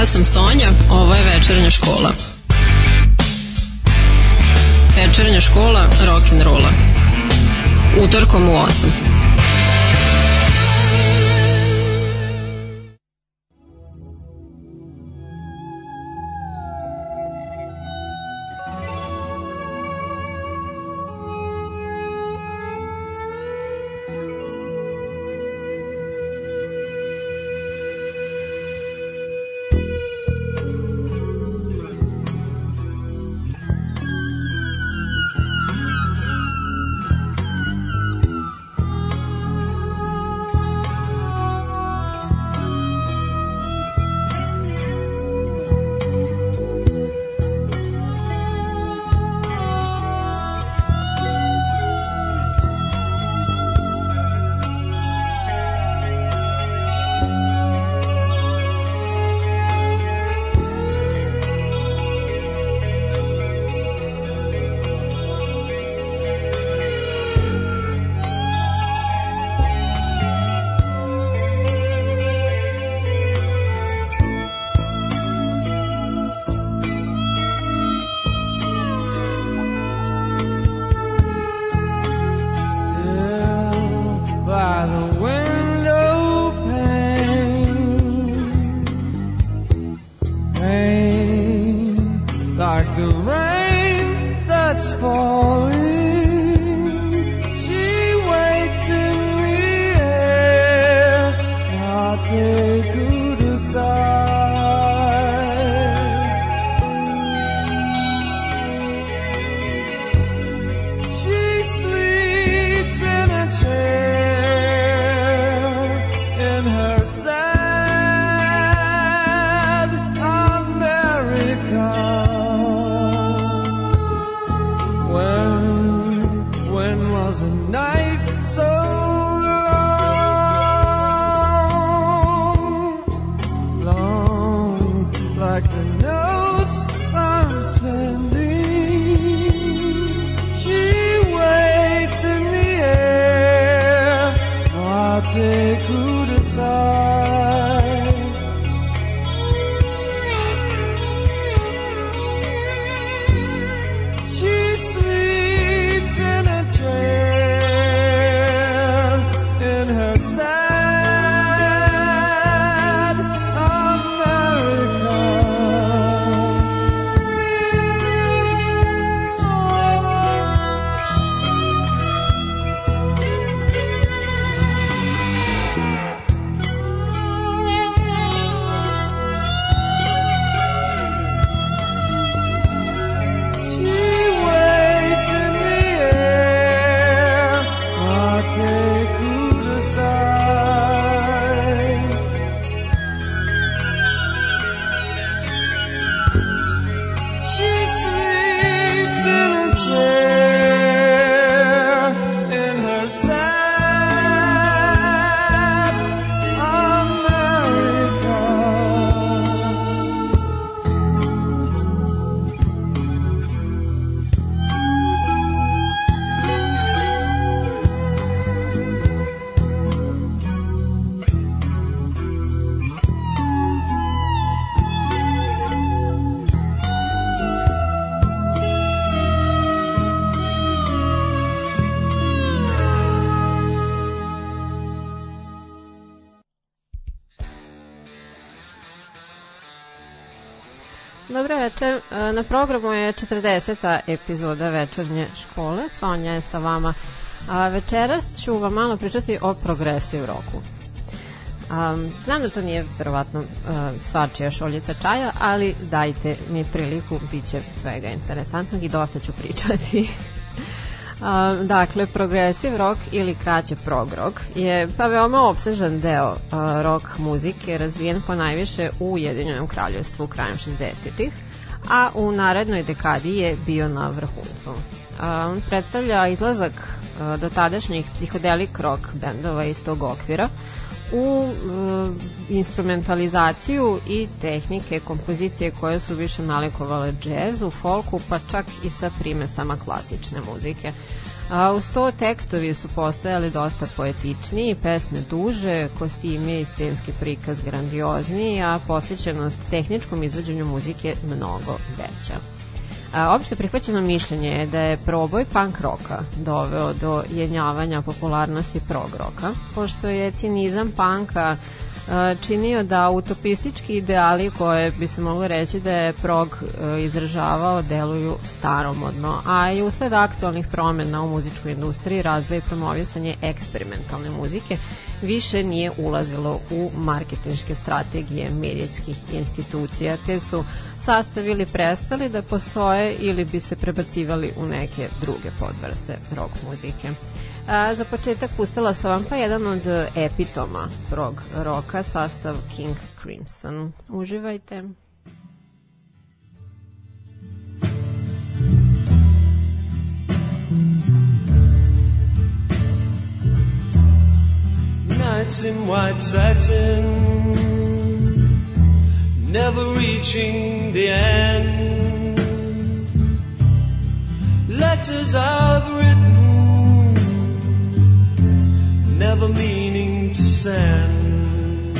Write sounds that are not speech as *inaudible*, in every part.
Ja sam Sonja, ovo je večernja škola. Večernja škola rock'n'rolla. Utorkom u 8. Na programu je 40. epizoda večernje škole. Sonja je sa vama. A večeras ću vam malo pričati o progresiv roku. Um, znam da to nije verovatno uh, svačija šoljica čaja, ali dajte mi priliku, bit će svega interesantnog i dosta ću pričati. *laughs* Uh, dakle, progresiv rock ili kraće prog rock je pa veoma obsežan deo uh, rock muzike razvijen po najviše u Ujedinjenom kraljevstvu krajem 60-ih a u narednoj dekadi je bio na vrhuncu. On predstavlja izlazak do tadašnjih psihodelik rock bendova iz tog okvira u e, instrumentalizaciju i tehnike kompozicije koje su više nalikovale džezu, folku, pa čak i sa primesama klasične muzike. A uz to tekstovi su postajali dosta poetičniji, pesme duže, kostimi i scenski prikaz grandiozniji, a posvećenost tehničkom izvođenju muzike mnogo veća. A, opšte prihvaćeno mišljenje je da je proboj punk roka doveo do jenjavanja popularnosti prog roka, pošto je cinizam punka činio da utopistički ideali koje bi se moglo reći da je prog e, izražavao deluju staromodno, a i usled aktualnih promena u muzičkoj industriji razvoj i promovisanje eksperimentalne muzike više nije ulazilo u marketinške strategije medijetskih institucija, te su sastavili prestali da postoje ili bi se prebacivali u neke druge podvrste rock muzike. A, za početak pustila sam vam pa jedan od epitoma prog roka, sastav King Crimson. Uživajte. Nights in white satin Never reaching the end Letters I've written never meaning to send.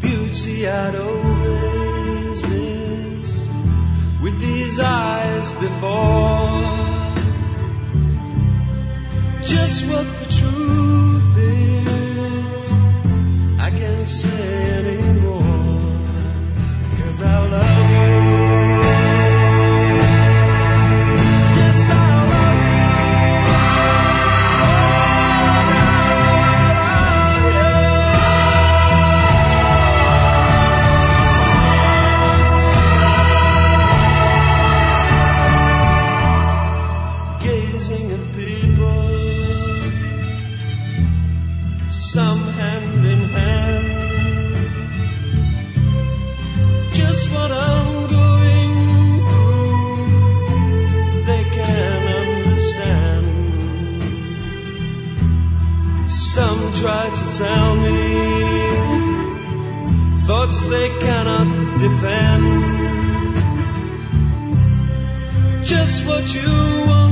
Beauty I'd always missed with these eyes before. Just what the truth is, I can't say anymore. They cannot defend. Just what you want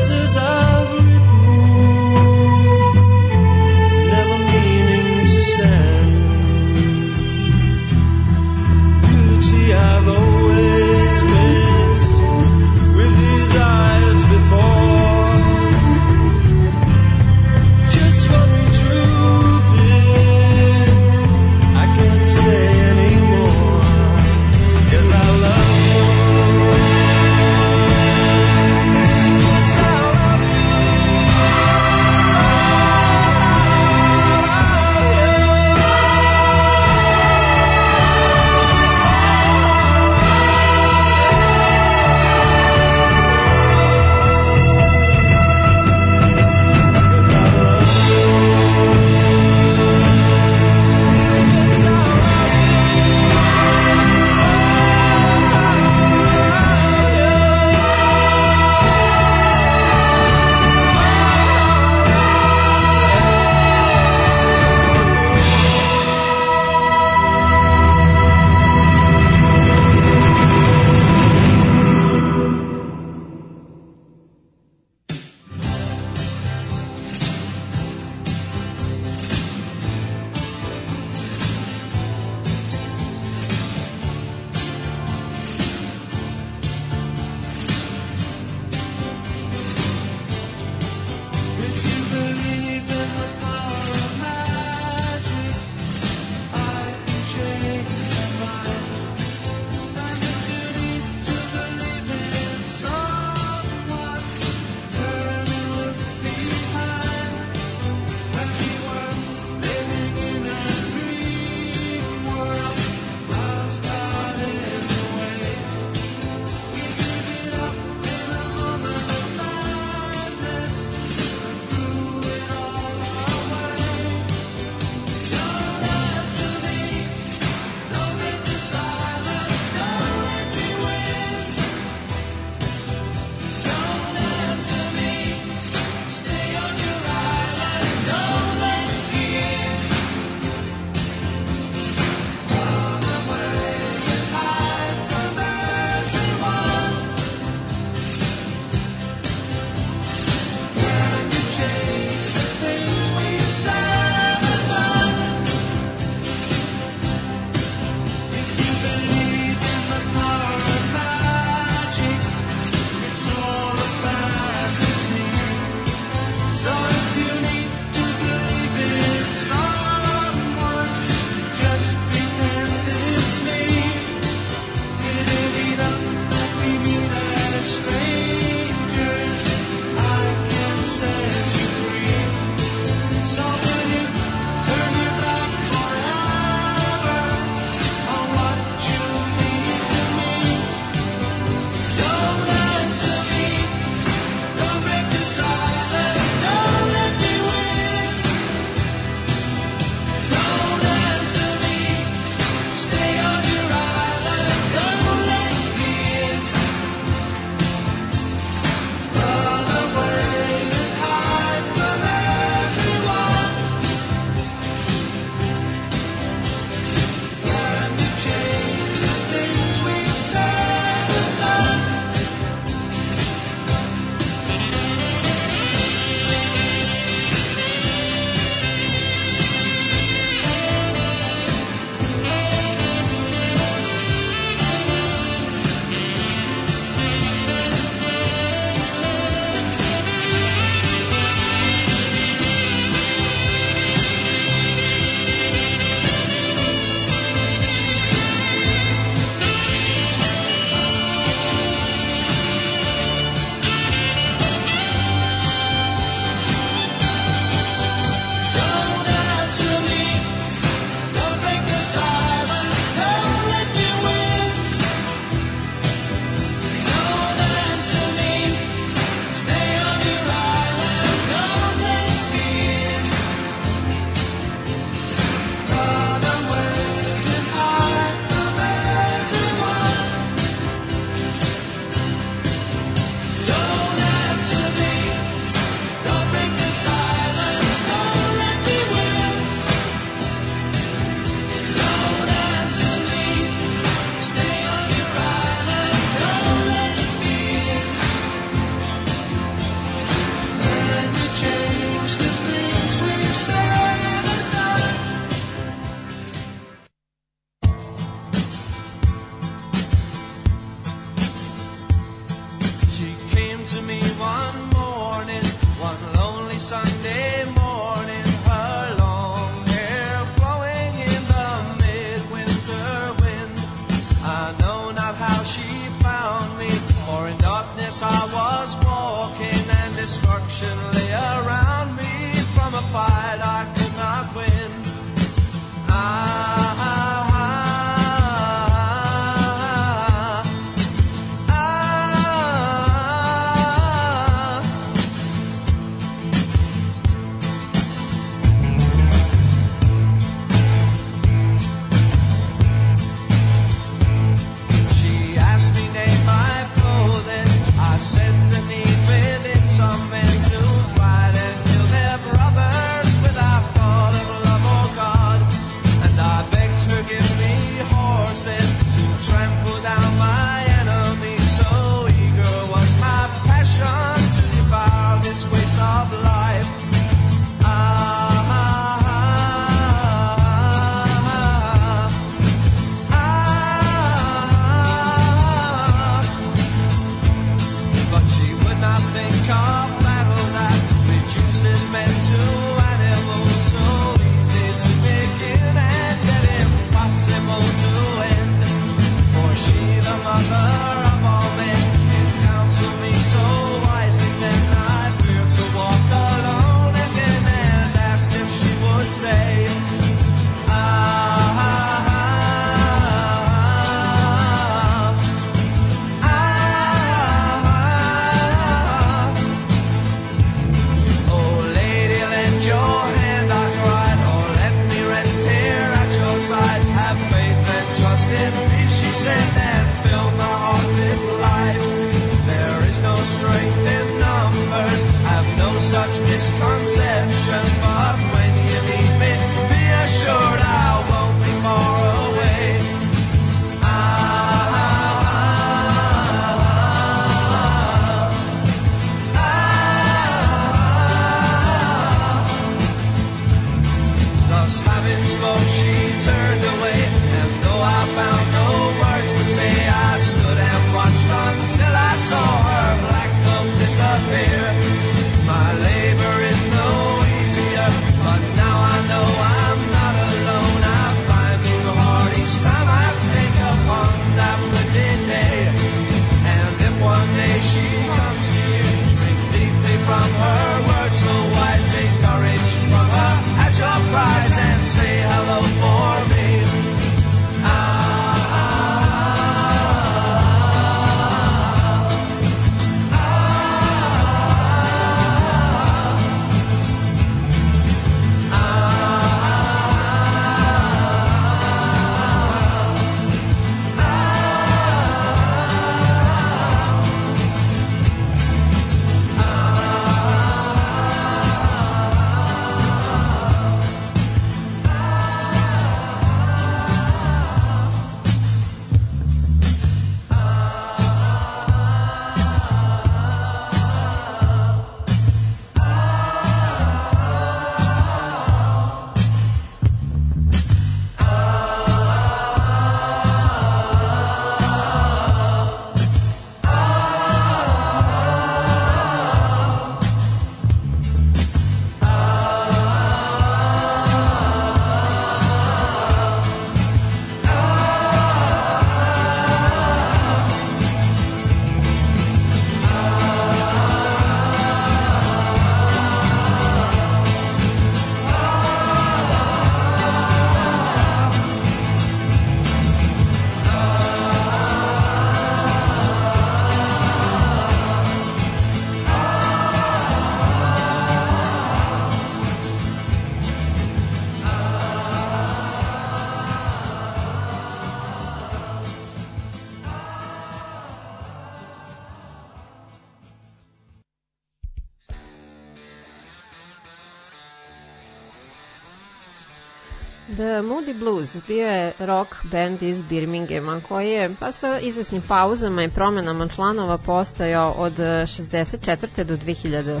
bio je rock band iz Birminghama koji je pa sa izvesnim pauzama i promenama članova postojao od 64. do 2018.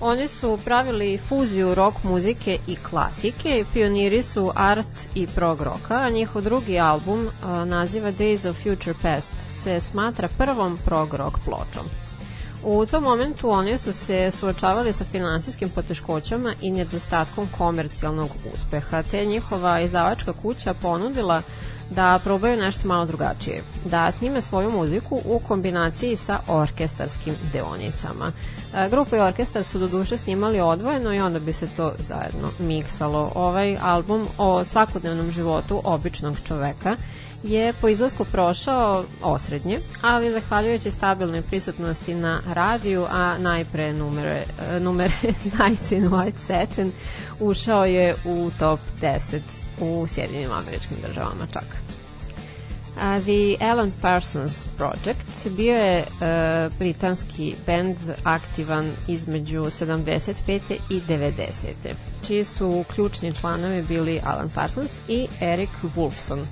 Oni su pravili fuziju rock muzike i klasike i pioniri su art i prog roka, a njihov drugi album a, naziva Days of Future Past se smatra prvom prog rock pločom. U tom momentu oni su se suočavali sa finansijskim poteškoćama i nedostatkom komercijalnog uspeha, te njihova izdavačka kuća ponudila da probaju nešto malo drugačije, da snime svoju muziku u kombinaciji sa orkestarskim deonicama. E, grupa i orkestar su do duše snimali odvojeno i onda bi se to zajedno miksalo. Ovaj album o svakodnevnom životu običnog čoveka je po izlasku prošao osrednje, ali zahvaljujući stabilnoj prisutnosti na radiju, a najpre numere, numere Nights in White Satin, ušao je u top 10 u Sjedinim američkim državama čak. A, The Alan Parsons Project bio je e, britanski band aktivan između 75. i 90. čiji su ključni članovi bili Alan Parsons i Eric Wolfson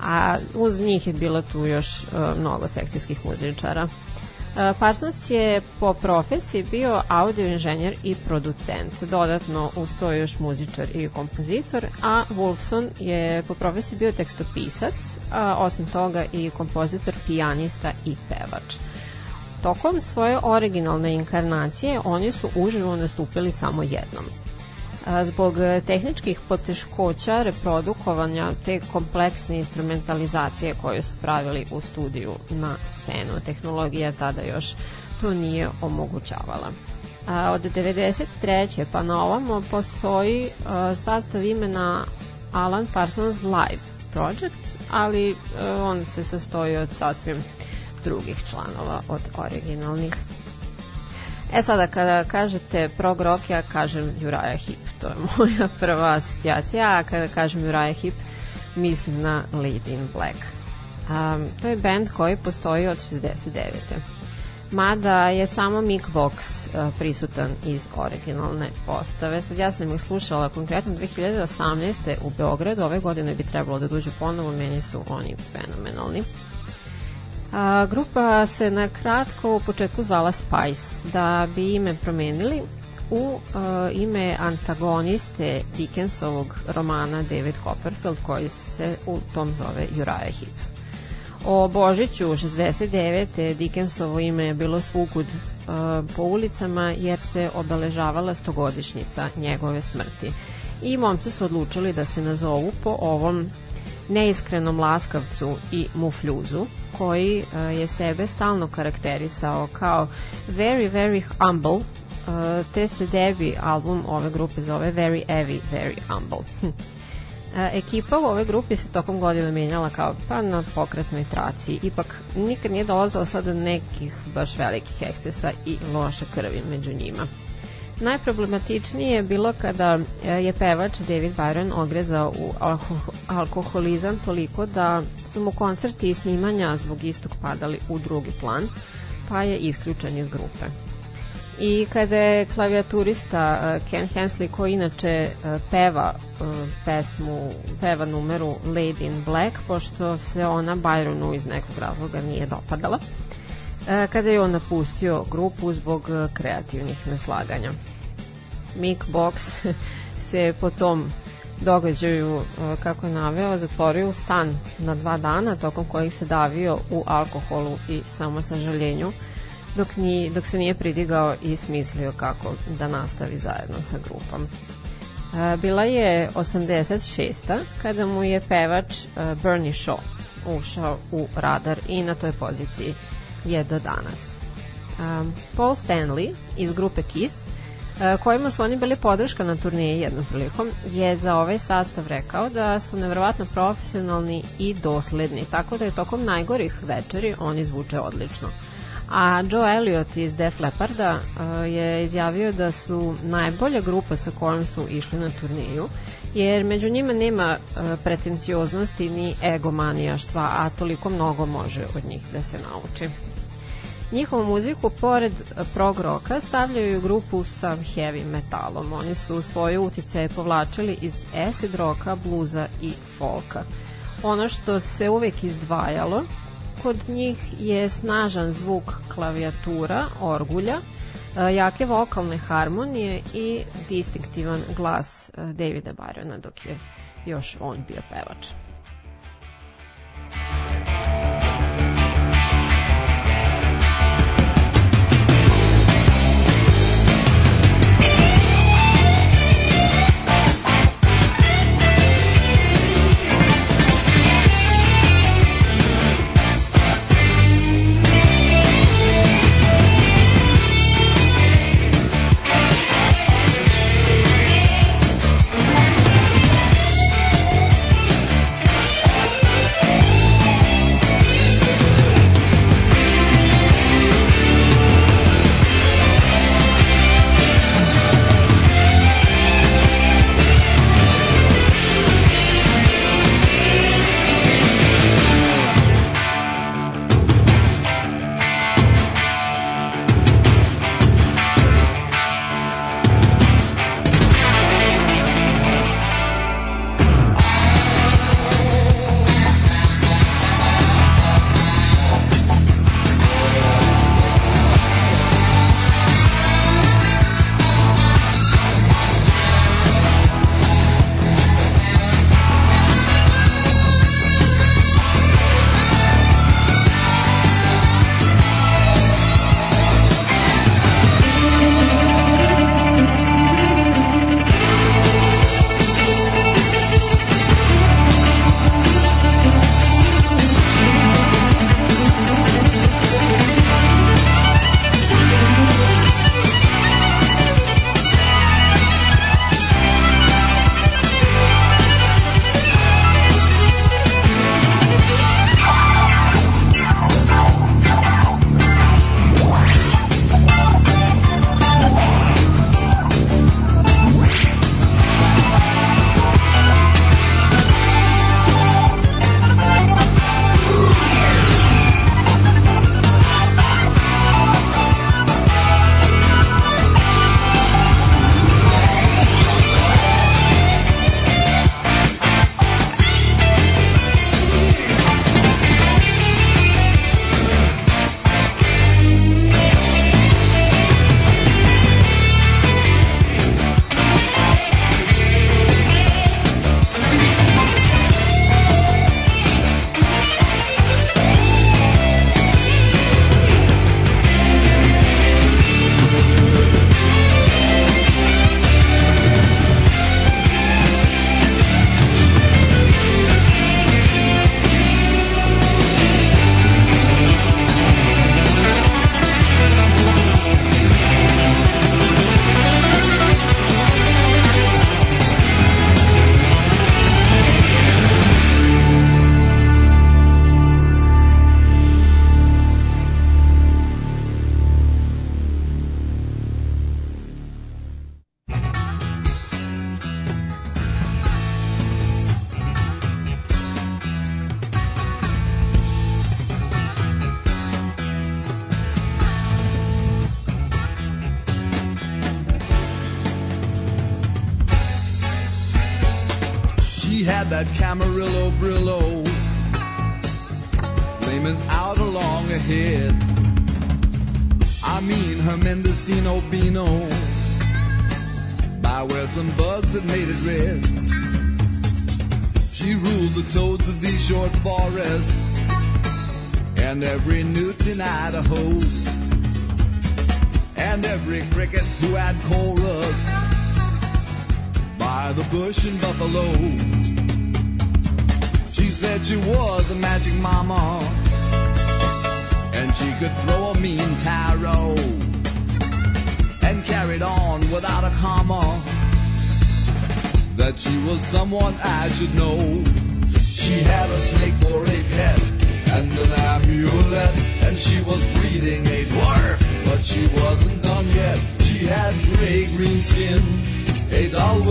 a uz njih je bilo tu još uh, mnogo sekcijskih muzičara. Uh, Parsons je po profesiji bio audio inženjer i producent, dodatno uz to još muzičar i kompozitor, a Wolfson je po profesiji bio tekstopisac, a osim toga i kompozitor, pijanista i pevač. Tokom svoje originalne inkarnacije oni su uživo nastupili samo jednom zbog tehničkih poteškoća reprodukovanja te kompleksne instrumentalizacije koje su pravili u studiju na scenu. Tehnologija tada još to nije omogućavala. A, od 93. pa na ovamo postoji a, sastav imena Alan Parsons Live Project, ali a, on se sastoji od sasvim drugih članova od originalnih. E sada kada kažete prog rock, ja kažem Uriah Heep to je *laughs* moja prva asocijacija, a kada kažem Uriah Heep, mislim na Lead in Black. Um, to je band koji postoji od 69. Mada je samo Mick Vox uh, prisutan iz originalne postave. Sad ja sam ih slušala konkretno 2018. u Beogradu, ove godine bi trebalo da dođu ponovo, meni su oni fenomenalni. A, grupa se na kratko u početku zvala Spice. Da bi ime promenili, u uh, ime antagoniste Dickensovog romana David Copperfield koji se u tom zove Uriah Heep. O Božiću 69. Dickensovo ime je bilo svugud uh, po ulicama jer se obeležavala stogodišnjica njegove smrti. I momci su odlučili da se nazovu po ovom neiskrenom laskavcu i mufljuzu, koji uh, je sebe stalno karakterisao kao very, very humble, uh, te se debi album ove grupe zove Very Heavy, Very Humble. *laughs* E, ekipa u ovoj grupi se tokom godina menjala kao pa na pokretnoj traci. Ipak nikad nije dolazilo sad do nekih baš velikih ekscesa i loše krvi među njima. Najproblematičnije je bilo kada e, je pevač David Byron ogrezao u alkoholizam toliko da su mu koncerti i snimanja zbog istog padali u drugi plan, pa je isključen iz grupe. I kada je klavijaturista uh, Ken Hensley, koji inače uh, peva pesmu, peva numeru Lady in Black, pošto se ona Byronu iz nekog razloga nije dopadala, kada je on napustio grupu zbog kreativnih neslaganja. Mick Box *laughs* se po tom događaju, kako je naveo, zatvorio u stan na dva dana, tokom kojih se davio u alkoholu i samosažaljenju, dok, ni, dok se nije pridigao i smislio kako da nastavi zajedno sa grupom. E, bila je 86. kada mu je pevač e, Bernie Shaw ušao u radar i na toj poziciji je do danas. E, Paul Stanley iz grupe Kiss kojima su oni bili podrška na turniji jednom prilikom, je za ovaj sastav rekao da su nevrovatno profesionalni i dosledni, tako da je tokom najgorih večeri oni zvuče odlično. A Joe Elliot iz Def Lepparda uh, je izjavio da su najbolja grupa sa kojom su išli na turniju, jer među njima nema uh, pretencioznosti ni egomanijaštva, a toliko mnogo može od njih da se nauči. Njihovu muziku, pored prog roka, stavljaju grupu sa heavy metalom. Oni su svoje utice povlačili iz acid roka, bluza i folka. Ono što se uvek izdvajalo kod njih je snažan zvuk klavijatura, orgulja, e, jake vokalne harmonije i distinktivan glas e, Davida Byrona dok je još on bio pevač.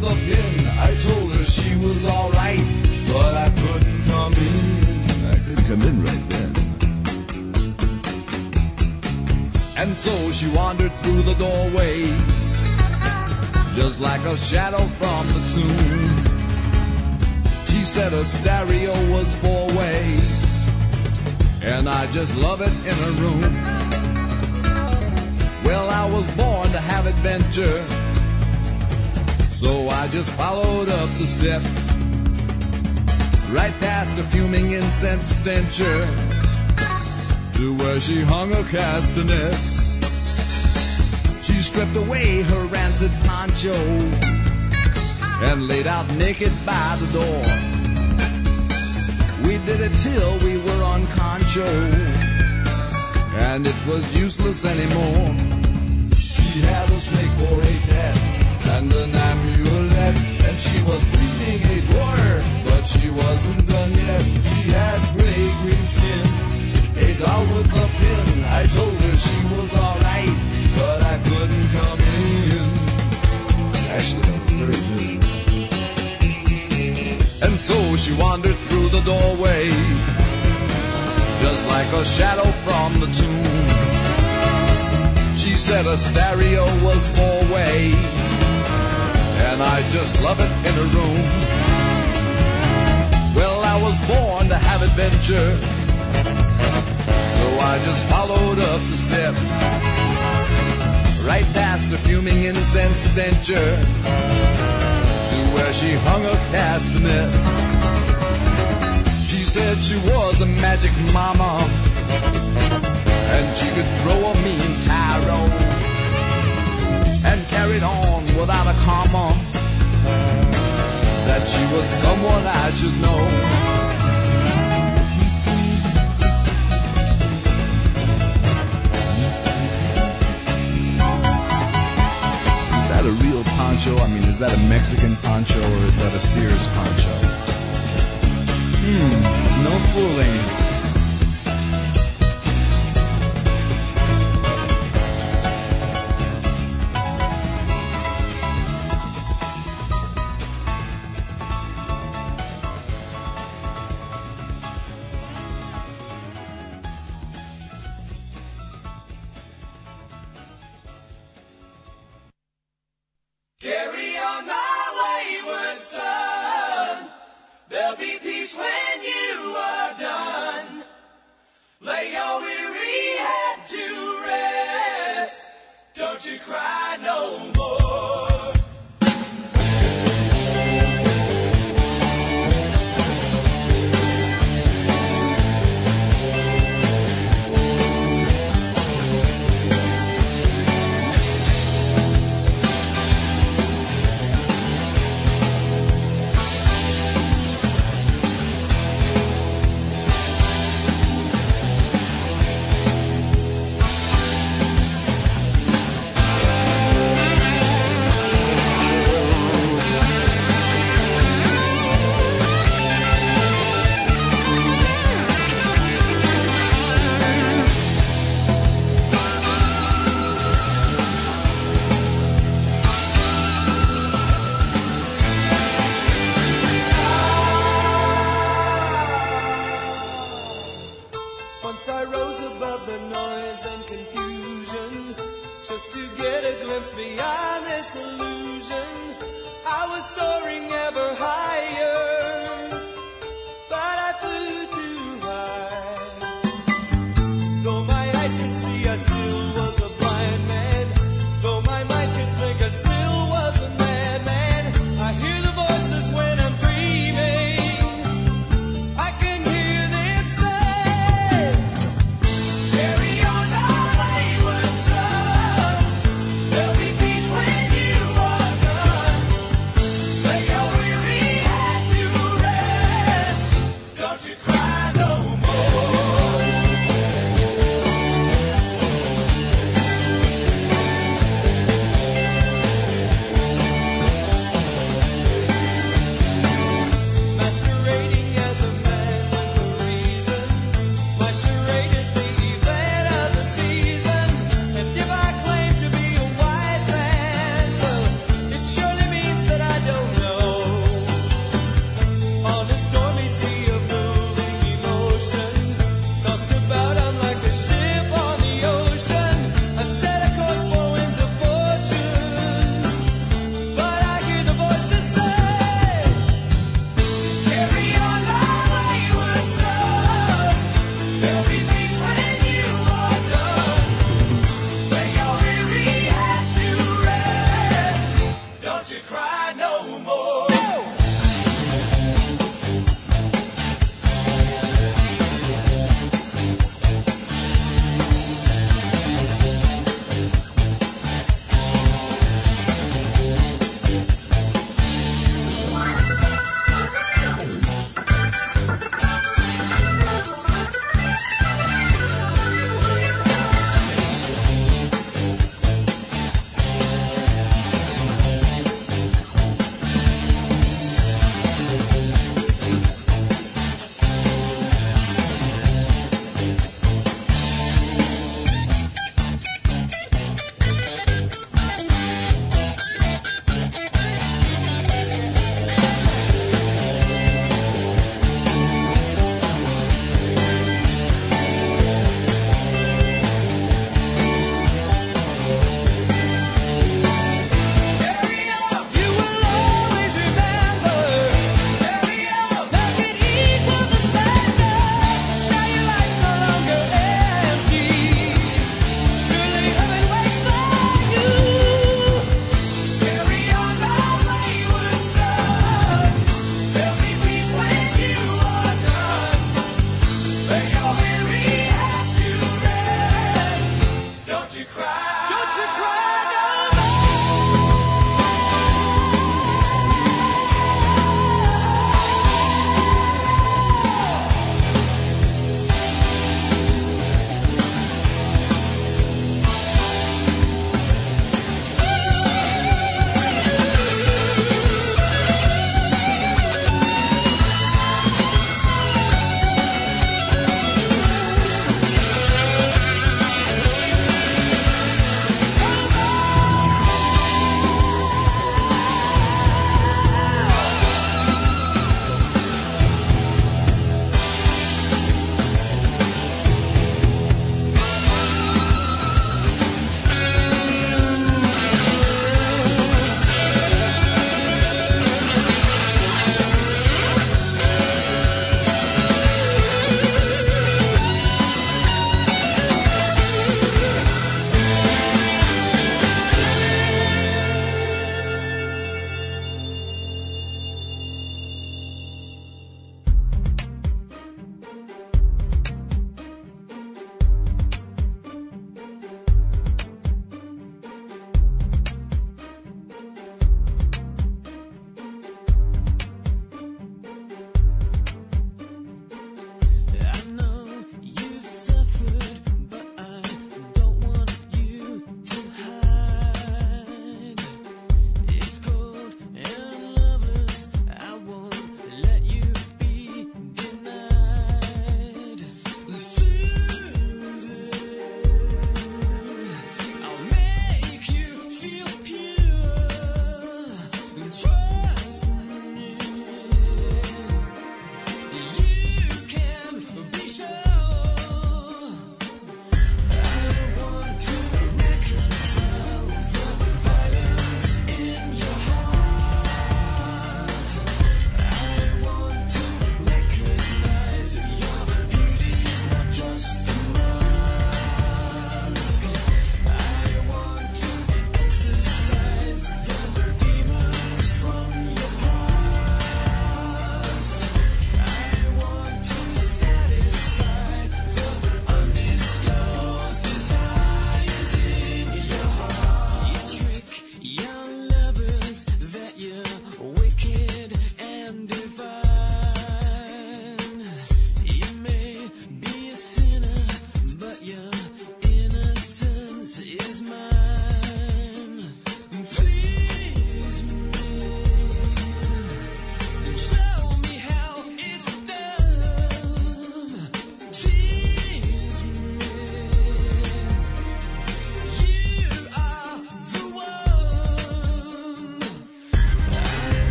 With a pin. I told her she was alright, but I couldn't come in. I couldn't come in right then. And so she wandered through the doorway, just like a shadow from the tomb. She said her stereo was four way, and I just love it in a room. Well, I was born to have adventure, so I just followed up the steps, right past a fuming incense stencher to where she hung her castanets. She stripped away her rancid poncho and laid out naked by the door. We did it till we were on concho, and it was useless anymore. She had a snake for a pet and an amulet, and she was breeding a dwarf, but she wasn't done yet. She had gray green skin, a doll with a pin. I told her she was alright, but I couldn't come in. Actually, I was very busy. And so she wandered through the doorway, just like a shadow from the tomb. She said a stereo was four way, and I just love it in a room. Well, I was born to have adventure, so I just followed up the steps, right past the fuming incense stencher, to where she hung her castanet. She said she was a magic mama. And she could throw a mean tarot. And carried on without a comma that she was someone I should know. Is that a real poncho? I mean, is that a Mexican poncho or is that a Sears poncho? Hmm, no fooling.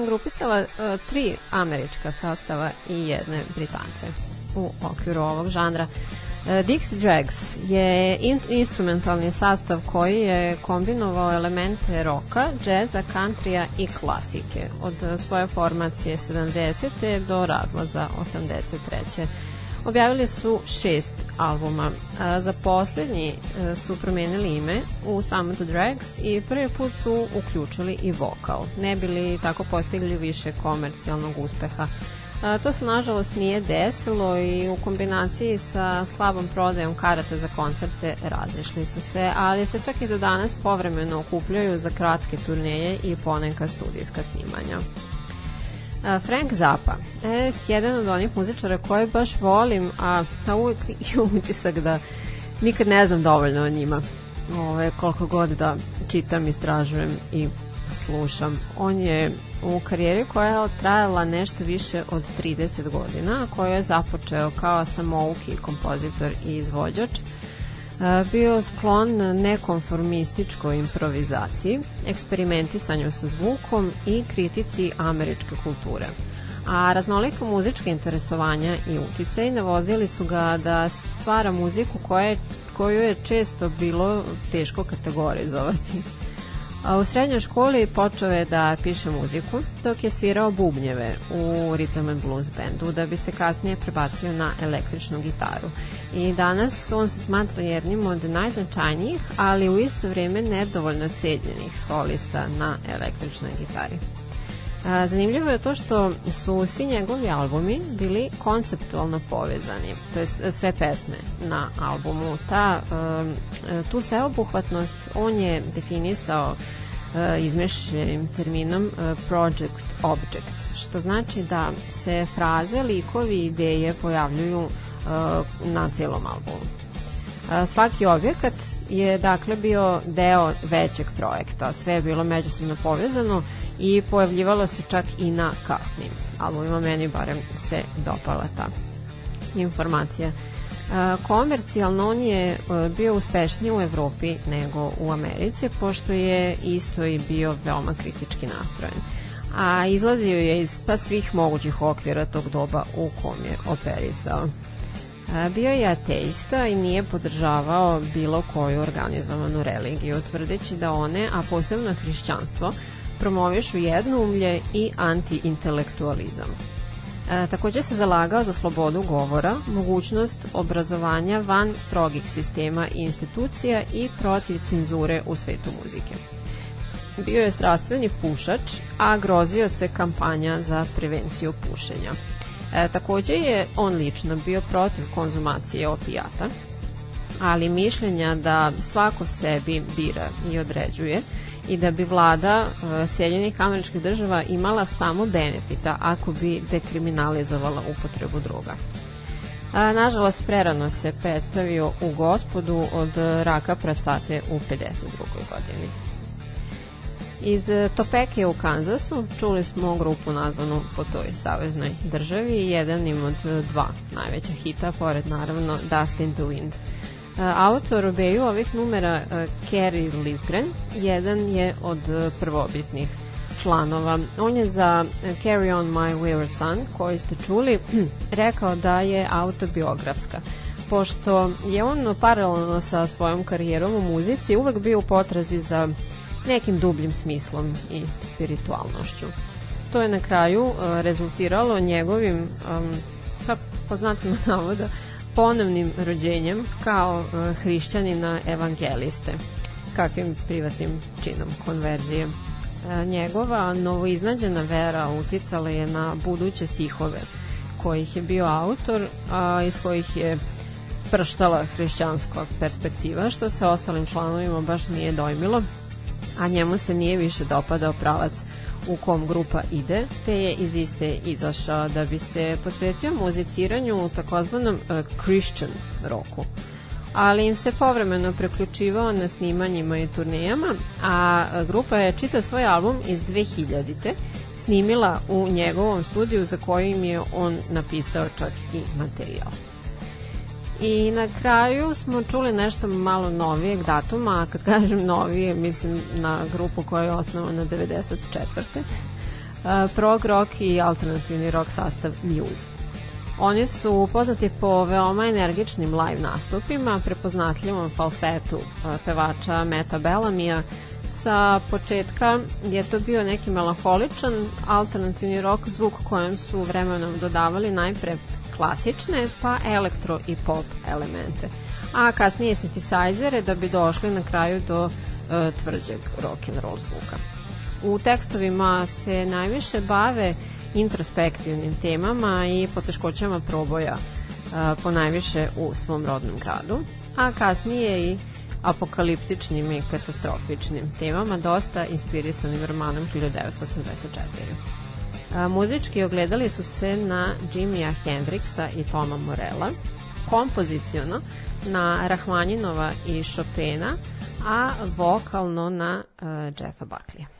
Sam grupisala uh, tri američka sastava i jedne britance u okviru ovog žanra. Uh, Dixie Drags je in instrumentalni sastav koji je kombinovao elemente roka, džeza, countrya i klasike od svoje formacije 70. do razlaza 83. Objavili su šest albuma. Za poslednji e, su promenili ime u Summon to Drags i prvi put su uključili i vokal. Ne bili tako postigli više komercijalnog uspeha. To se nažalost nije desilo i u kombinaciji sa slabom prodajom karata za koncerte razišli su se, ali se čak i do danas povremeno okupljaju za kratke turneje i poneka studijska snimanja. Frank Zappa je jedan od onih muzičara koje baš volim, a, a uvijek *laughs* imam utisak da nikad ne znam dovoljno o njima. Ove, koliko god da čitam, istražujem i slušam. On je u karijeri koja je trajala nešto više od 30 godina, koju je započeo kao samouki kompozitor i izvođač, e, bio sklon nekonformističkoj improvizaciji, eksperimentisanju sa zvukom i kritici američke kulture. A raznoliko muzičke interesovanja i uticaj navodili su ga da stvara muziku koja je, koju je često bilo teško kategorizovati. A u srednjoj školi počeo je da piše muziku dok je svirao bubnjeve u Rhythm and Blues bandu da bi se kasnije prebacio na električnu gitaru. I danas on se smatra jednim od najznačajnijih, ali u isto vrijeme nedovoljno cenjenih solista na električnoj gitari. A, zanimljivo je to što su svi njegovi albumi bili konceptualno povezani, to jest sve pesme na albumu. Ta, tu sveobuhvatnost on je definisao izmešljenim terminom project object, što znači da se fraze, likovi i ideje pojavljuju na celom albumu. Svaki objekat je dakle bio deo većeg projekta, sve je bilo međusobno povezano i pojavljivalo se čak i na kasnim albumima, meni barem se dopala ta informacija. E, komercijalno on je e, bio uspešniji u Evropi nego u Americi, pošto je isto i bio veoma kritički nastrojen. A izlazio je iz pa svih mogućih okvira tog doba u kom je operisao. Bio je ateista i nije podržavao bilo koju organizovanu religiju, tvrdeći da one, a posebno hrišćanstvo, promovišu jednoumlje i antiintelektualizam. E, takođe se zalagao za slobodu govora, mogućnost obrazovanja van strogih sistema i institucija i protiv cenzure u svetu muzike. Bio je strastveni pušač, a grozio se kampanja za prevenciju pušenja. E, takođe je on lično bio protiv konzumacije opijata, ali mišljenja da svako sebi bira i određuje i da bi vlada uh, Sjedinjenih američkih država imala samo benefita ako bi dekriminalizovala upotrebu droga. A, nažalost, prerano se predstavio u gospodu od raka prostate u 52. godini. Iz Topeke u Kanzasu čuli smo grupu nazvanu po toj saveznoj državi i jedan im od dva najveća hita, pored naravno Dust in the Wind – Autor obeju ovih numera Kerry Livgren, jedan je od prvobitnih članova. On je za Carry on my wayward son, koji ste čuli, *clears throat* rekao da je autobiografska pošto je on paralelno sa svojom karijerom u muzici uvek bio u potrazi za nekim dubljim smislom i spiritualnošću. To je na kraju rezultiralo njegovim, um, pa po znacima *laughs* navoda, ponovnim rođenjem kao uh, hrišćanina evangeliste, kakvim privatnim činom konverzije. Uh, njegova novoiznađena vera uticala je na buduće stihove kojih je bio autor, a iz kojih je prštala hrišćanska perspektiva, što se ostalim članovima baš nije dojmilo, a njemu se nije više dopadao pravac u kom grupa ide, te je iz iste izašao da bi se posvetio muziciranju u takozvanom uh, Christian roku ali im se povremeno preključivao na snimanjima i turnejama, a grupa je čita svoj album iz 2000. snimila u njegovom studiju za kojim je on napisao čak i materijal. I na kraju smo čuli nešto malo novijeg datuma, a kad kažem novije, mislim na grupu koja je osnovana 94. Uh, prog rock i alternativni rock sastav Muse. Oni su poznati po veoma energičnim live nastupima, prepoznatljivom falsetu pevača Meta Bellamija, sa početka je to bio neki melaholičan alternativni rock zvuk kojem su vremenom dodavali najpre klasične pa elektro i pop elemente a kasnije synthesizere da bi došli na kraju do uh, tvrđeg rock and roll zvuka. U tekstovima se najviše bave introspektivnim temama i poteškoćama proboja uh, po najviše u svom rodnom gradu, a kasnije i apokaliptičnim i katastrofičnim temama, dosta inspirisanim romanom 1984. A, muzički ogledali su se na Jimmya Hendrixa i Toma Morella, kompoziciono na Rahmaninova i Chopina, a vokalno na uh, Jeffa Buckleya.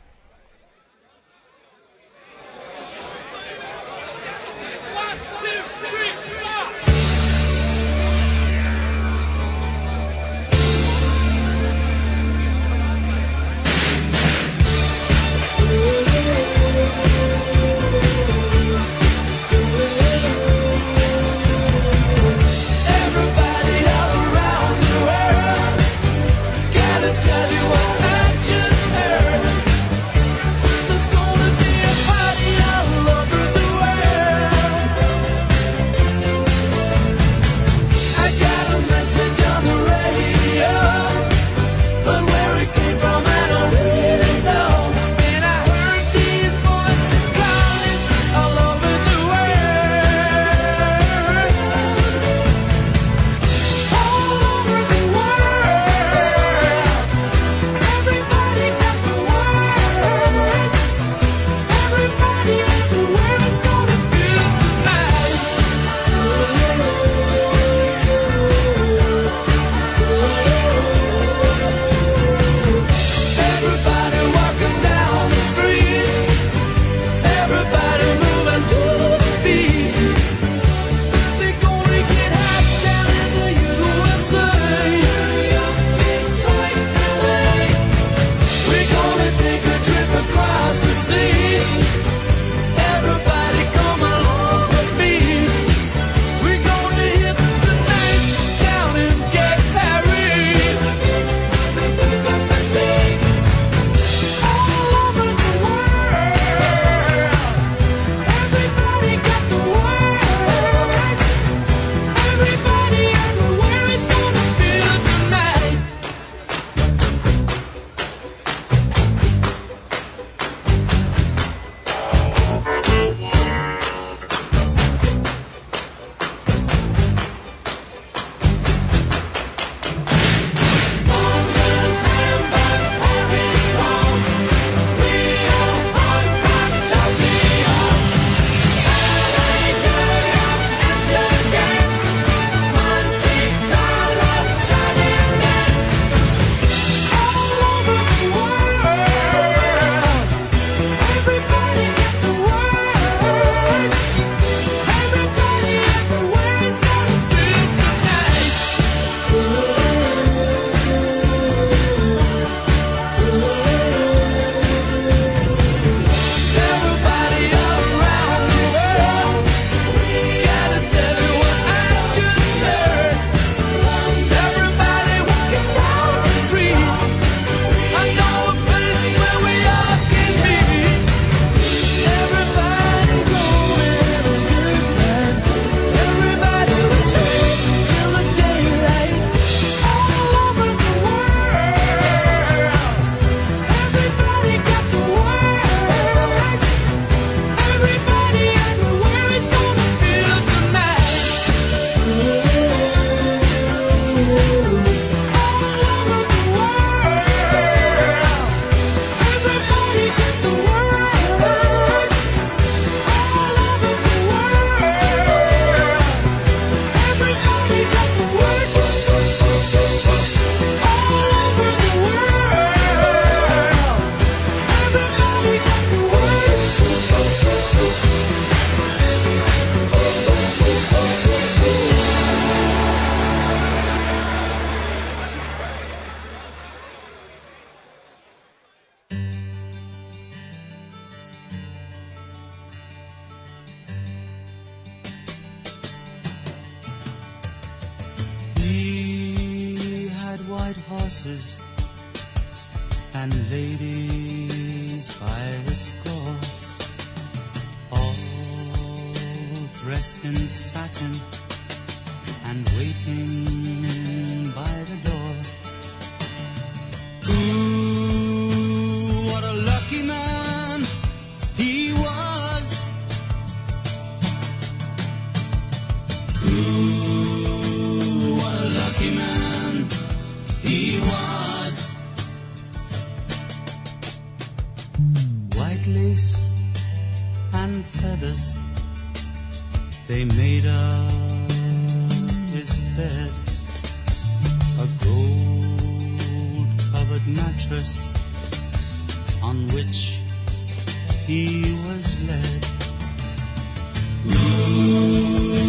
lace and feathers they made up his bed a gold covered mattress on which he was led Ooh.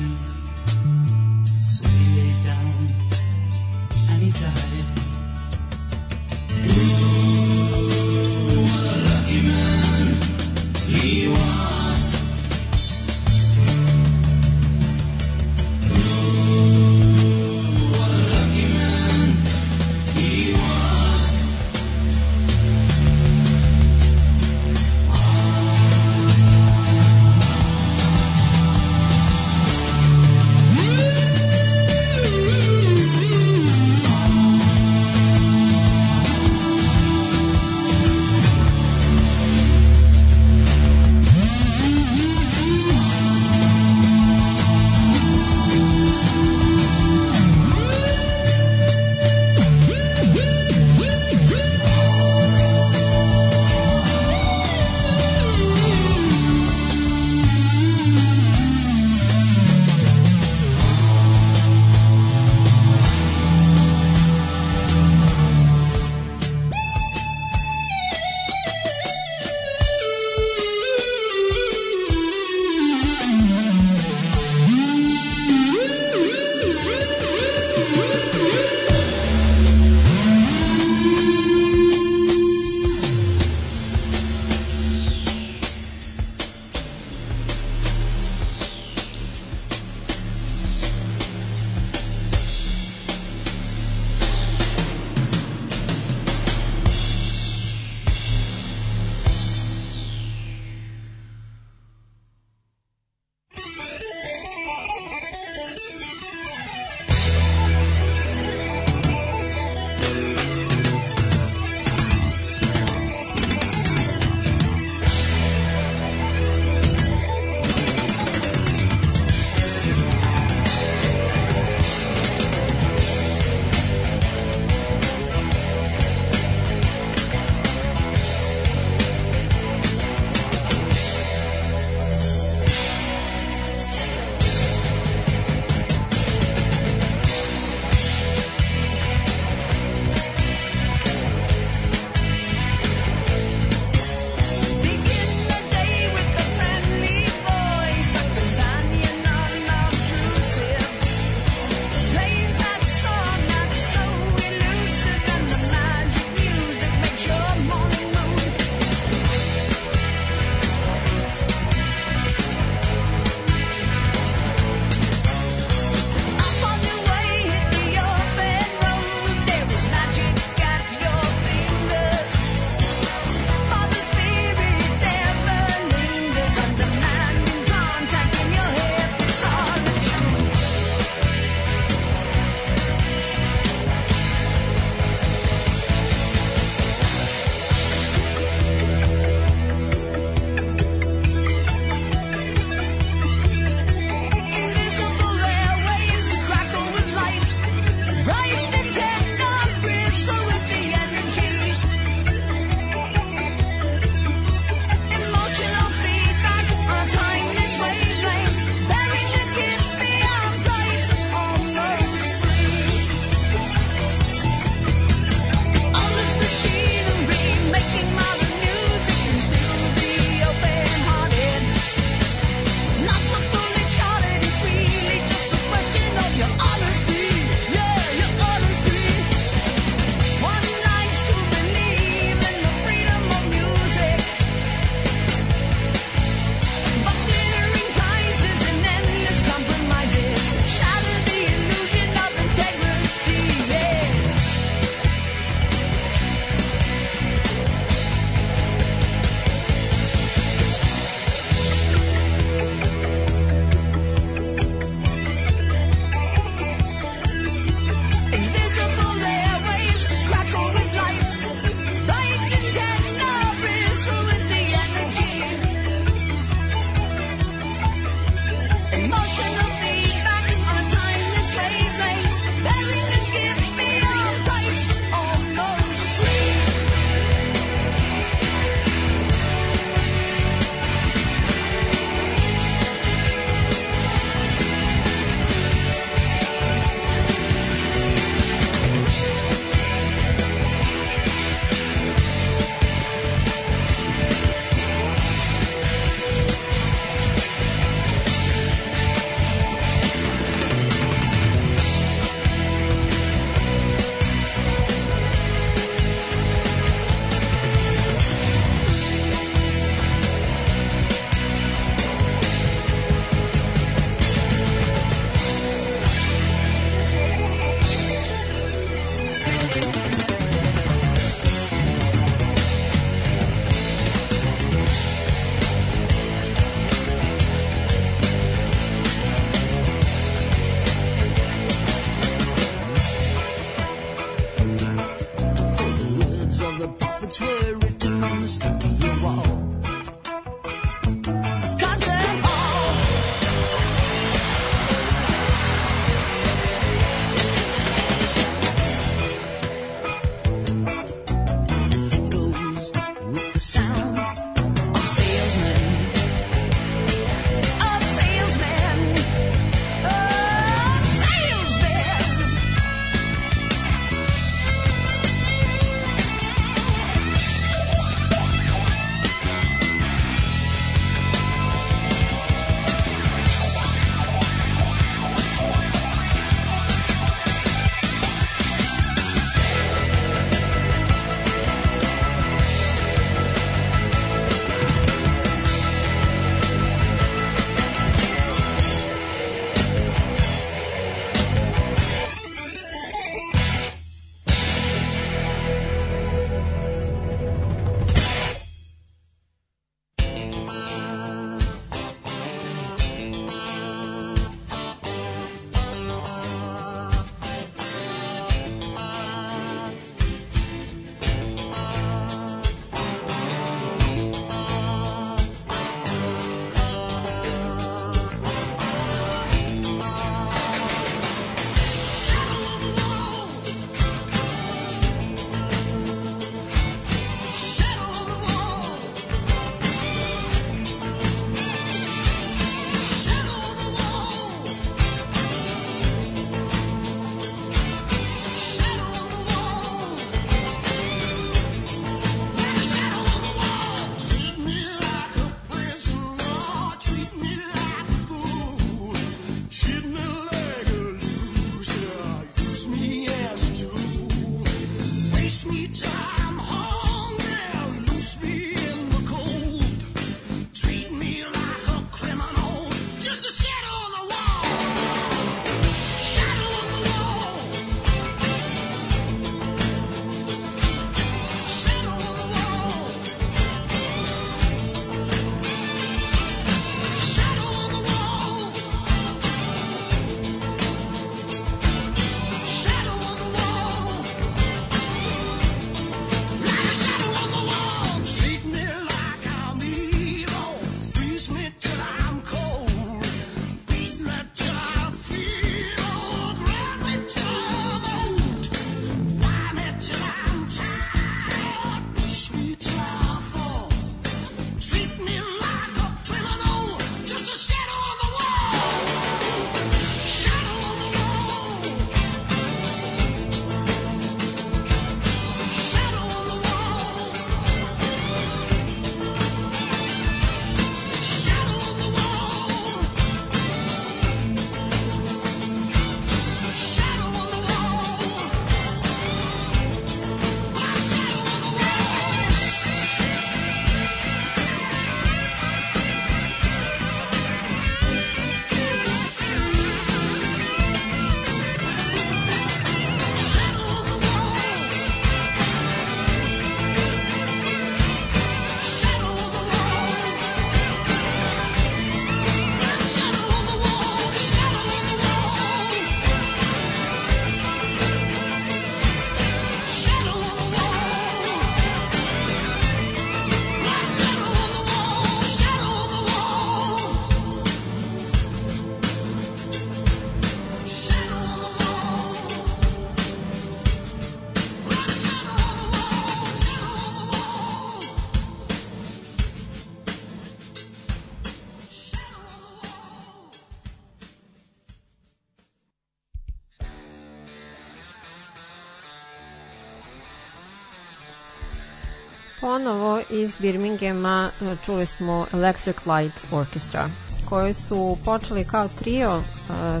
Ponovo iz Birminghama e, čuli smo Electric Light Orchestra koji su počeli kao trio e,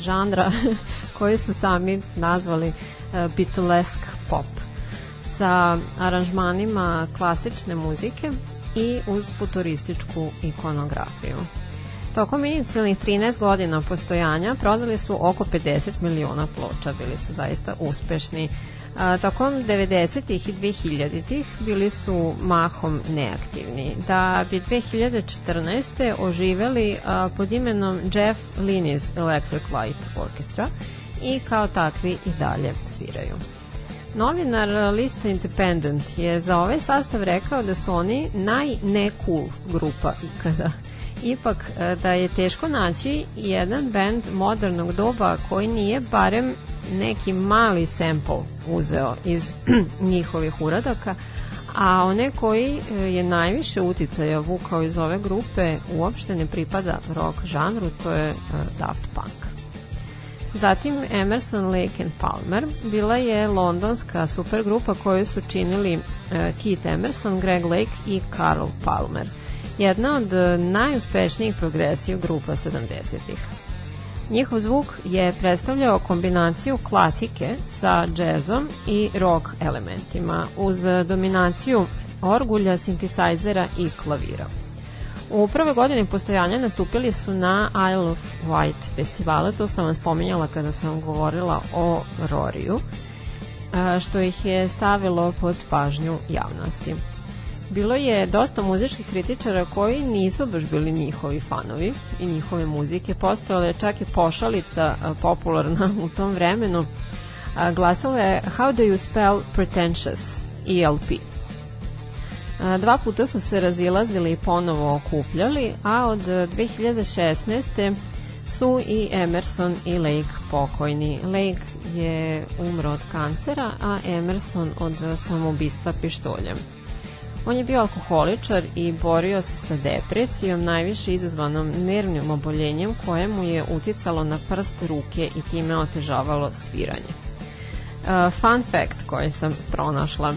žanra *laughs* koji su sami nazvali e, Beatlesk pop sa aranžmanima klasične muzike i uz futurističku ikonografiju. Tokom inicijalnih 13 godina postojanja prodali su oko 50 miliona ploča, bili su zaista uspešni. A, tokom 90-ih i 2000-ih bili su mahom neaktivni, da bi 2014. oživeli a, pod imenom Jeff Linney's Electric Light Orchestra i kao takvi i dalje sviraju. Novinar lista Independent je za ovaj sastav rekao da su oni naj-ne cool grupa ikada. Ipak e, da je teško naći jedan band modernog doba koji nije barem neki mali sample uzeo iz *clears throat* njihovih uradaka, a one koji e, je najviše uticaja vukao iz ove grupe uopšte ne pripada rock žanru, to je e, Daft Punk. Zatim Emerson, Lake and Palmer bila je londonska supergrupa koju su činili uh, Keith Emerson, Greg Lake i Carl Palmer. Jedna od najuspešnijih progresiv grupa 70-ih. Njihov zvuk je predstavljao kombinaciju klasike sa džezom i rock elementima uz dominaciju orgulja, sintisajzera i klavira. U prve godine postojanja nastupili su na Isle of Wight festivalu, to sam vam spominjala kada sam govorila o Roriju, što ih je stavilo pod pažnju javnosti. Bilo je dosta muzičkih kritičara koji nisu baš bili njihovi fanovi i njihove muzike. Postojala je čak i pošalica popularna *laughs* u tom vremenu. A, glasalo je How do you spell pretentious? ELP. Dva puta su se razilazili i ponovo okupljali, a od 2016. su i Emerson i Lake pokojni. Lake je umro od kancera, a Emerson od samoubistva pištoljem. On je bio alkoholičar i borio se sa depresijom, najviše izazvanom nervnim oboljenjem koje mu je uticalo na prst ruke i time otežavalo sviranje. Uh, fun fact koji sam pronašla. Uh,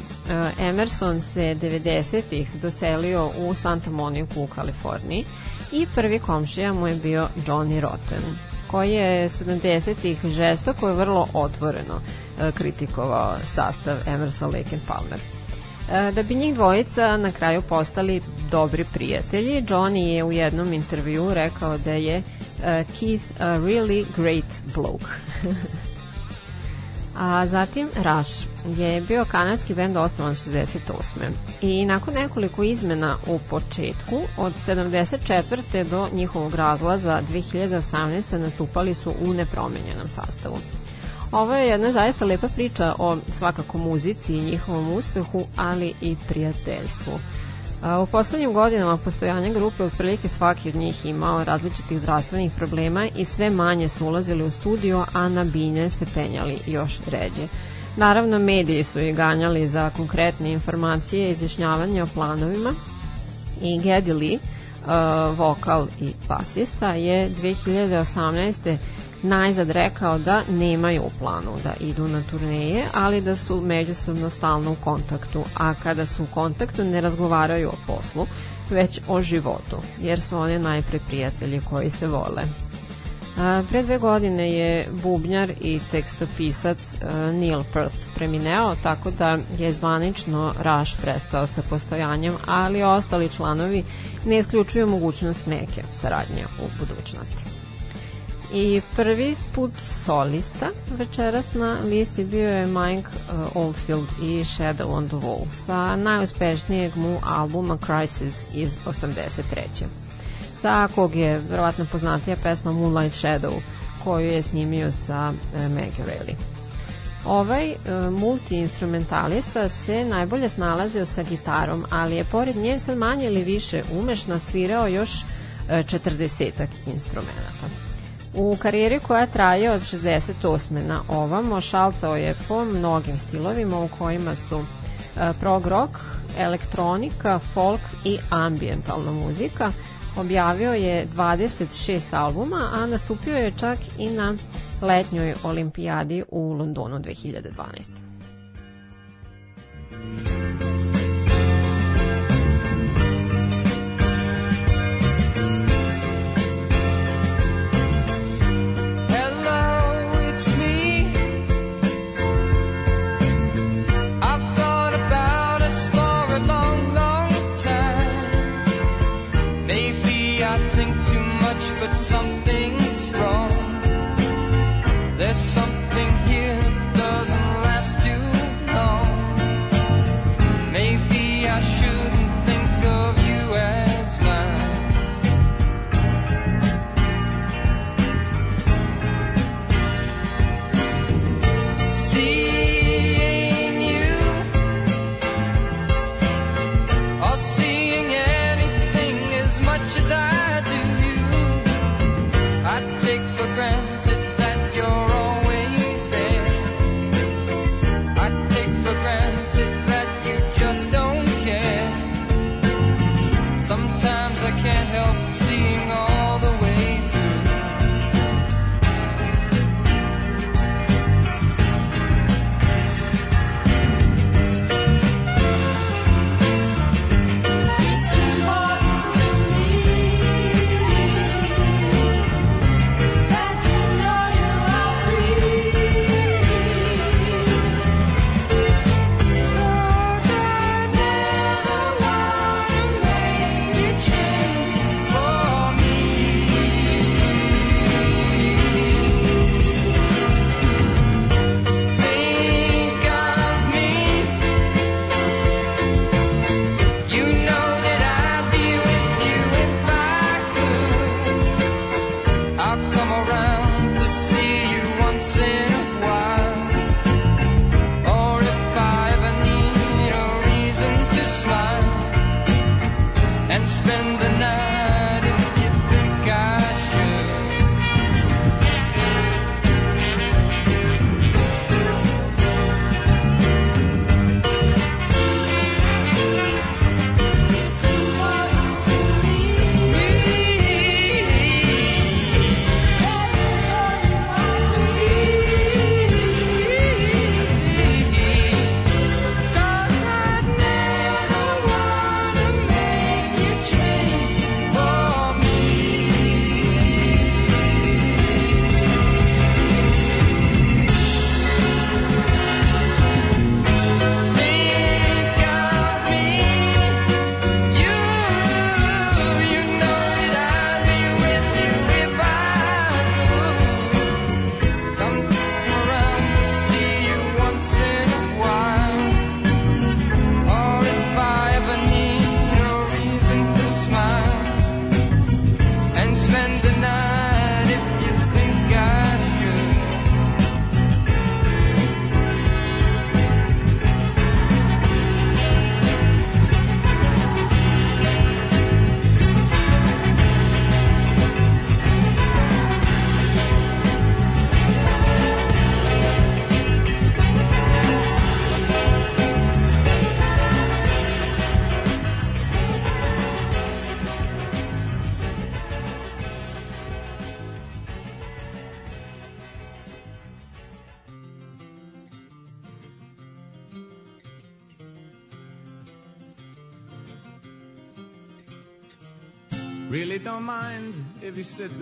Emerson se 90-ih doselio u Santa Monica u Kaliforniji i prvi komšija mu je bio Johnny Rotten koji je 70-ih žestoko i vrlo otvoreno uh, kritikovao sastav Emerson, Lake and Palmer. E, Da bi njih dvojica na kraju postali dobri prijatelji, Johnny je u jednom intervju rekao da je uh, Keith a really great bloke. *laughs* A zatim Rush je bio kanadski bend osnovan 68. I nakon nekoliko izmena u početku, od 74. do njihovog razlaza 2018. nastupali su u nepromenjenom sastavu. Ovo je jedna zaista lepa priča o svakako muzici i njihovom uspehu, ali i prijateljstvu. U poslednjim godinama postojanja grupe otprilike svaki od njih imao različitih zdravstvenih problema i sve manje su ulazili u studio, a na bine se penjali još ređe. Naravno, mediji su ih ganjali za konkretne informacije i izjašnjavanje o planovima i Geddy Lee, uh, vokal i basista, je 2018 najzad rekao da nemaju u planu da idu na turneje, ali da su međusobno stalno u kontaktu, a kada su u kontaktu ne razgovaraju o poslu, već o životu, jer su oni najpre prijatelji koji se vole. A, pre dve godine je bubnjar i tekstopisac a, Neil Perth premineo, tako da je zvanično Rush prestao sa postojanjem, ali ostali članovi ne isključuju mogućnost neke saradnje u budućnosti. I prvi put solista večeras na listi bio je Mike uh, Oldfield i Shadow on the Wall sa najuspešnijeg mu albuma Crisis iz 83. Sa kog je verovatno poznatija pesma Moonlight Shadow koju je snimio sa uh, Maggie Reilly. Ovaj uh, multiinstrumentalista se najbolje snalazio sa gitarom, ali je pored nje sad manje ili više umešno svirao još 40 instrumenta. U karijeri koja traje od 68. na ovamo šaltao je po mnogim stilovima u kojima su e, prog rock, elektronika, folk i ambientalna muzika. Objavio je 26 albuma, a nastupio je čak i na letnjoj olimpijadi u Londonu 2012.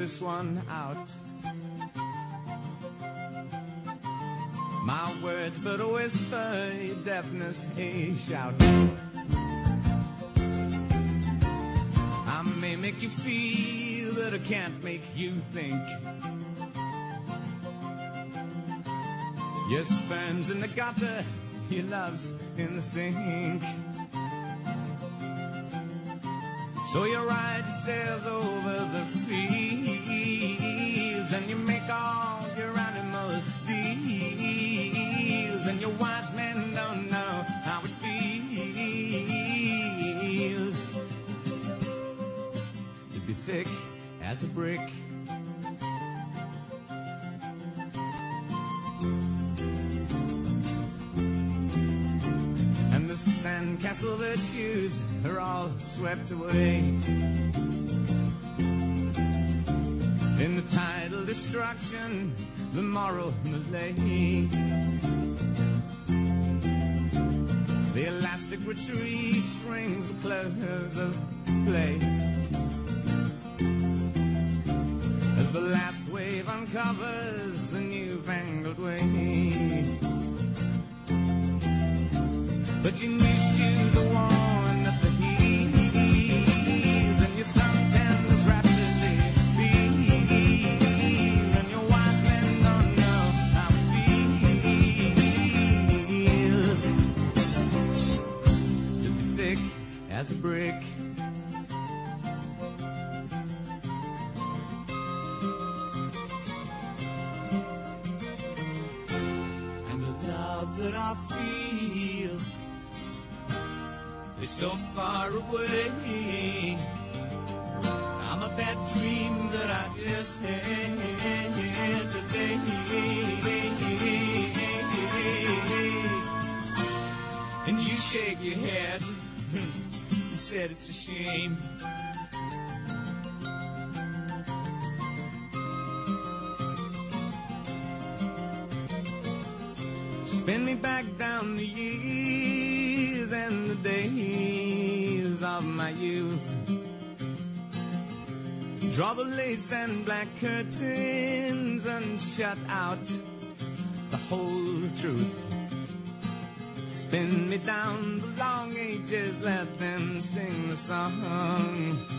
This one out. My words but a whisper, your deafness a shout. I may make you feel, but I can't make you think. Your sperm's in the gutter, your love's in the sink. So you ride yourself over the fields thick as a brick. And the sandcastle virtues are all swept away. In the tidal destruction, the moral malay. The elastic retreat rings the close of play as the last wave uncovers the newfangled way. But you knew she was the one at the heels, and you sometimes. as a brick that I feel is so far away. I'm a bad dream that I just had today. And you shake your head. *laughs* You said it's a shame. Spin me back down the years and the days of my youth. Draw the lace and black curtains and shut out the whole truth. Spin me down the long ages, let them sing the song.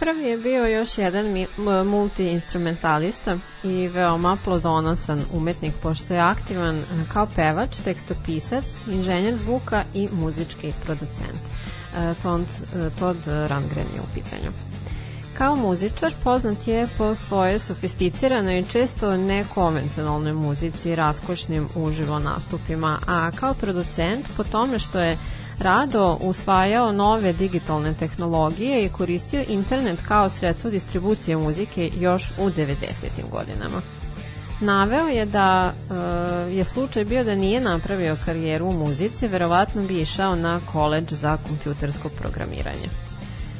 Prvi je bio još jedan multi-instrumentalista i veoma plodonosan umetnik pošto je aktivan e, kao pevač, tekstopisac, inženjer zvuka i muzički producent. E, Todd, e, Todd Rundgren je u pitanju. Kao muzičar poznat je po svojoj sofisticiranoj i često nekonvencionalnoj muzici, raskošnim uživo nastupima, a kao producent po tome što je rado usvajao nove digitalne tehnologije i koristio internet kao sredstvo distribucije muzike još u 90. godinama. Naveo je da e, je slučaj bio da nije napravio karijeru u muzici, verovatno bi išao na koleđ za kompjutersko programiranje.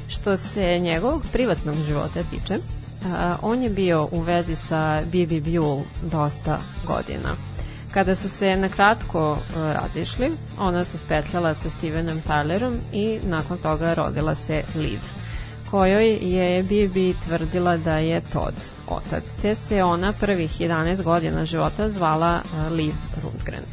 Što se njegovog privatnog života tiče, a, on je bio u vezi sa Bibi Buell dosta godina. Kada su se na kratko e, razišli, ona se spetljala sa Stevenom Tylerom i nakon toga rodila se Liv, kojoj je Bibi tvrdila da je Todd otac, te se ona prvih 11 godina života zvala e, Liv Rundgren.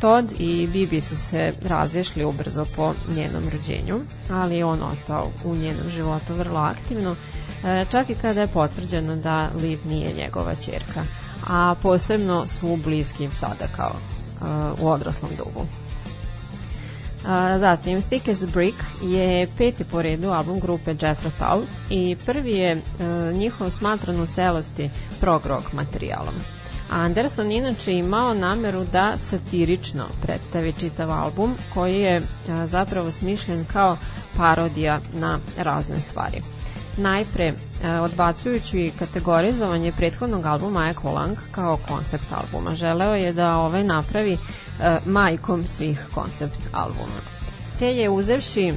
Todd i Bibi su se razišli ubrzo po njenom rođenju, ali je on ostao u njenom životu vrlo aktivno, e, čak i kada je potvrđeno da Liv nije njegova čerka, a posebno su bliski sada kao e, u odraslom dobu. A, zatim, Thick as Brick je peti po redu album grupe Jethro Tull i prvi je e, njihov smatran u celosti prog rock materijalom. Anderson inače imao nameru da satirično predstavi čitav album koji je a, zapravo smišljen kao parodija na razne stvari. Najpre, e, odbacujući kategorizovanje prethodnog albuma Equalang kao koncept albuma, želeo je da ovaj napravi e, majkom svih koncept albuma. Te je uzevši e,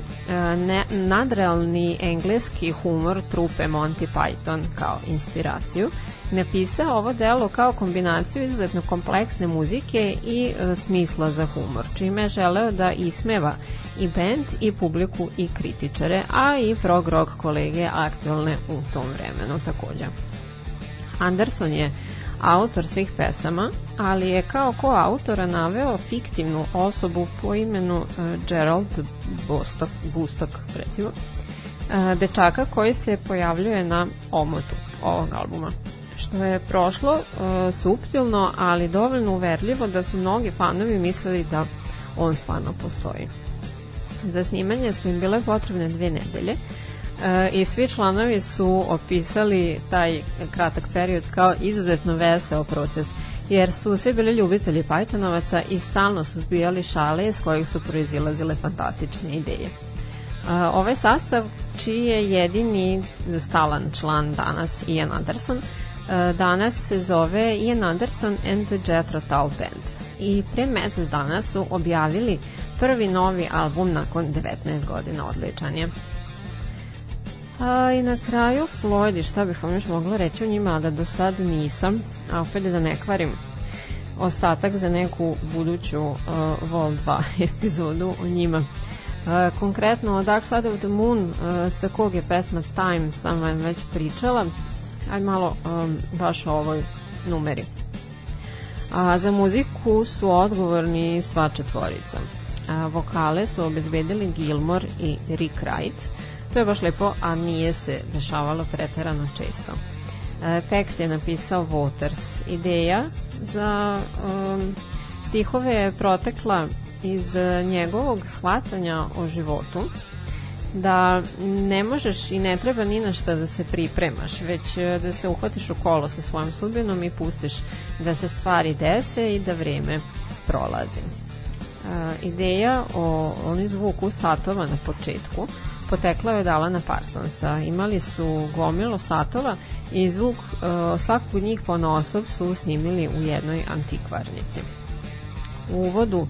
ne, nadrealni engleski humor trupe Monty Python kao inspiraciju, napisao ovo delo kao kombinaciju izuzetno kompleksne muzike i smisla za humor, čime je želeo da ismeva i band i publiku i kritičare, a i prog rock kolege aktualne u tom vremenu takođe. Anderson je autor svih pesama, ali je kao koautora naveo fiktivnu osobu po imenu uh, Gerald Bustok, Bustok recimo, uh, dečaka koji se pojavljuje na omotu ovog albuma što je prošlo uh, suptilno, ali dovoljno uverljivo da su mnogi fanovi mislili da on stvarno postoji. Za snimanje su im bile potrebne dve nedelje, E, i svi članovi su opisali taj kratak period kao izuzetno veseo proces jer su svi bili ljubitelji Pythonovaca i stalno su zbijali šale iz kojih su proizilazile fantastične ideje. E, ovaj sastav, čiji je jedini stalan član danas Ian Anderson, e, danas se zove Ian Anderson and the Jethro Tull Band i pre mesec dana su objavili prvi novi album nakon 19 godina odličan je. A, I na kraju Floyd, šta bih vam još mogla reći o njima, da do sad nisam, a opet da ne kvarim ostatak za neku buduću uh, Vol 2 *laughs* epizodu o njima. Uh, konkretno Dark Side of the Moon, uh, sa kog je pesma Time sam vam već pričala, ajde malo um, baš o ovoj numeri. A za muziku su odgovorni sva četvorica. A, vokale su obezbedili Gilmore i Rick Wright, To je baš lepo, a nije se dešavalo preterano često. Tekst je napisao Waters. Ideja za um, stihove je protekla iz njegovog shvatanja o životu, da ne možeš i ne treba ni na šta da se pripremaš, već e, da se uhvatiš u kolo sa svojom sudbinom i pustiš da se stvari dese i da vreme prolazi. Ideja o onom zvuku satova na početku potekla je od Alana Parsonsa. Imali su gomilu satova i zvuk svakog od njih po osob su snimili u jednoj antikvarnici. U uvodu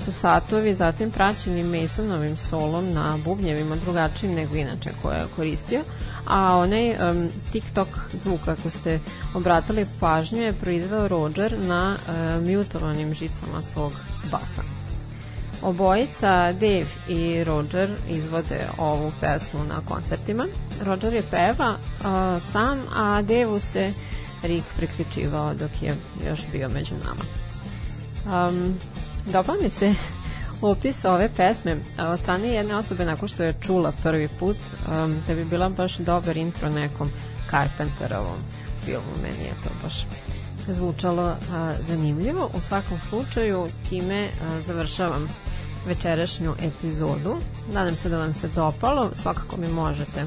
su satovi zatim praćeni Masonovim solom na bubnjevima drugačijim nego inače koje je koristio, a onaj um, TikTok zvuk, ako ste obratili pažnju, je proizveo Roger na uh, mutovanim žicama svog basa. Obojica, Dave i Roger, izvode ovu pesmu na koncertima. Roger je peva uh, sam, a Dave se Rick priključivao dok je još bio među nama. Um, dopa mi se *laughs* opis ove pesme od strane jedne osobe nakon što je čula prvi put um, da bi bila baš dobar intro nekom Carpenterovom filmu. Meni je to baš zvučalo a, zanimljivo. U svakom slučaju time a, završavam večerašnju epizodu. Nadam se da vam se dopalo. Svakako mi možete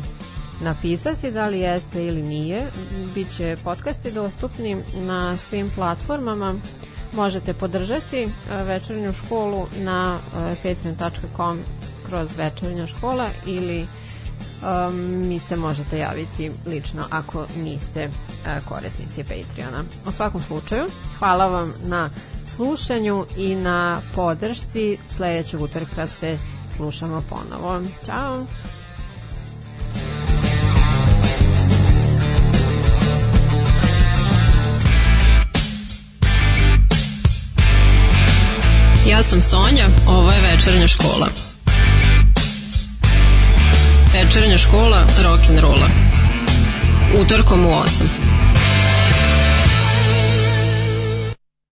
napisati da li jeste ili nije. Biće podcasti dostupni na svim platformama. Možete podržati večernju školu na patreon.com kroz večernja škola ili um, mi se možete javiti lično ako niste uh, korisnici Patreona. U svakom slučaju, hvala vam na slušanju i na podršci. Sledećeg utorka se slušamo ponovo. Ćao! Ja sam Sonja, ovo je večernja škola. Večernja škola rock'n'rolla. Utorkom u 8.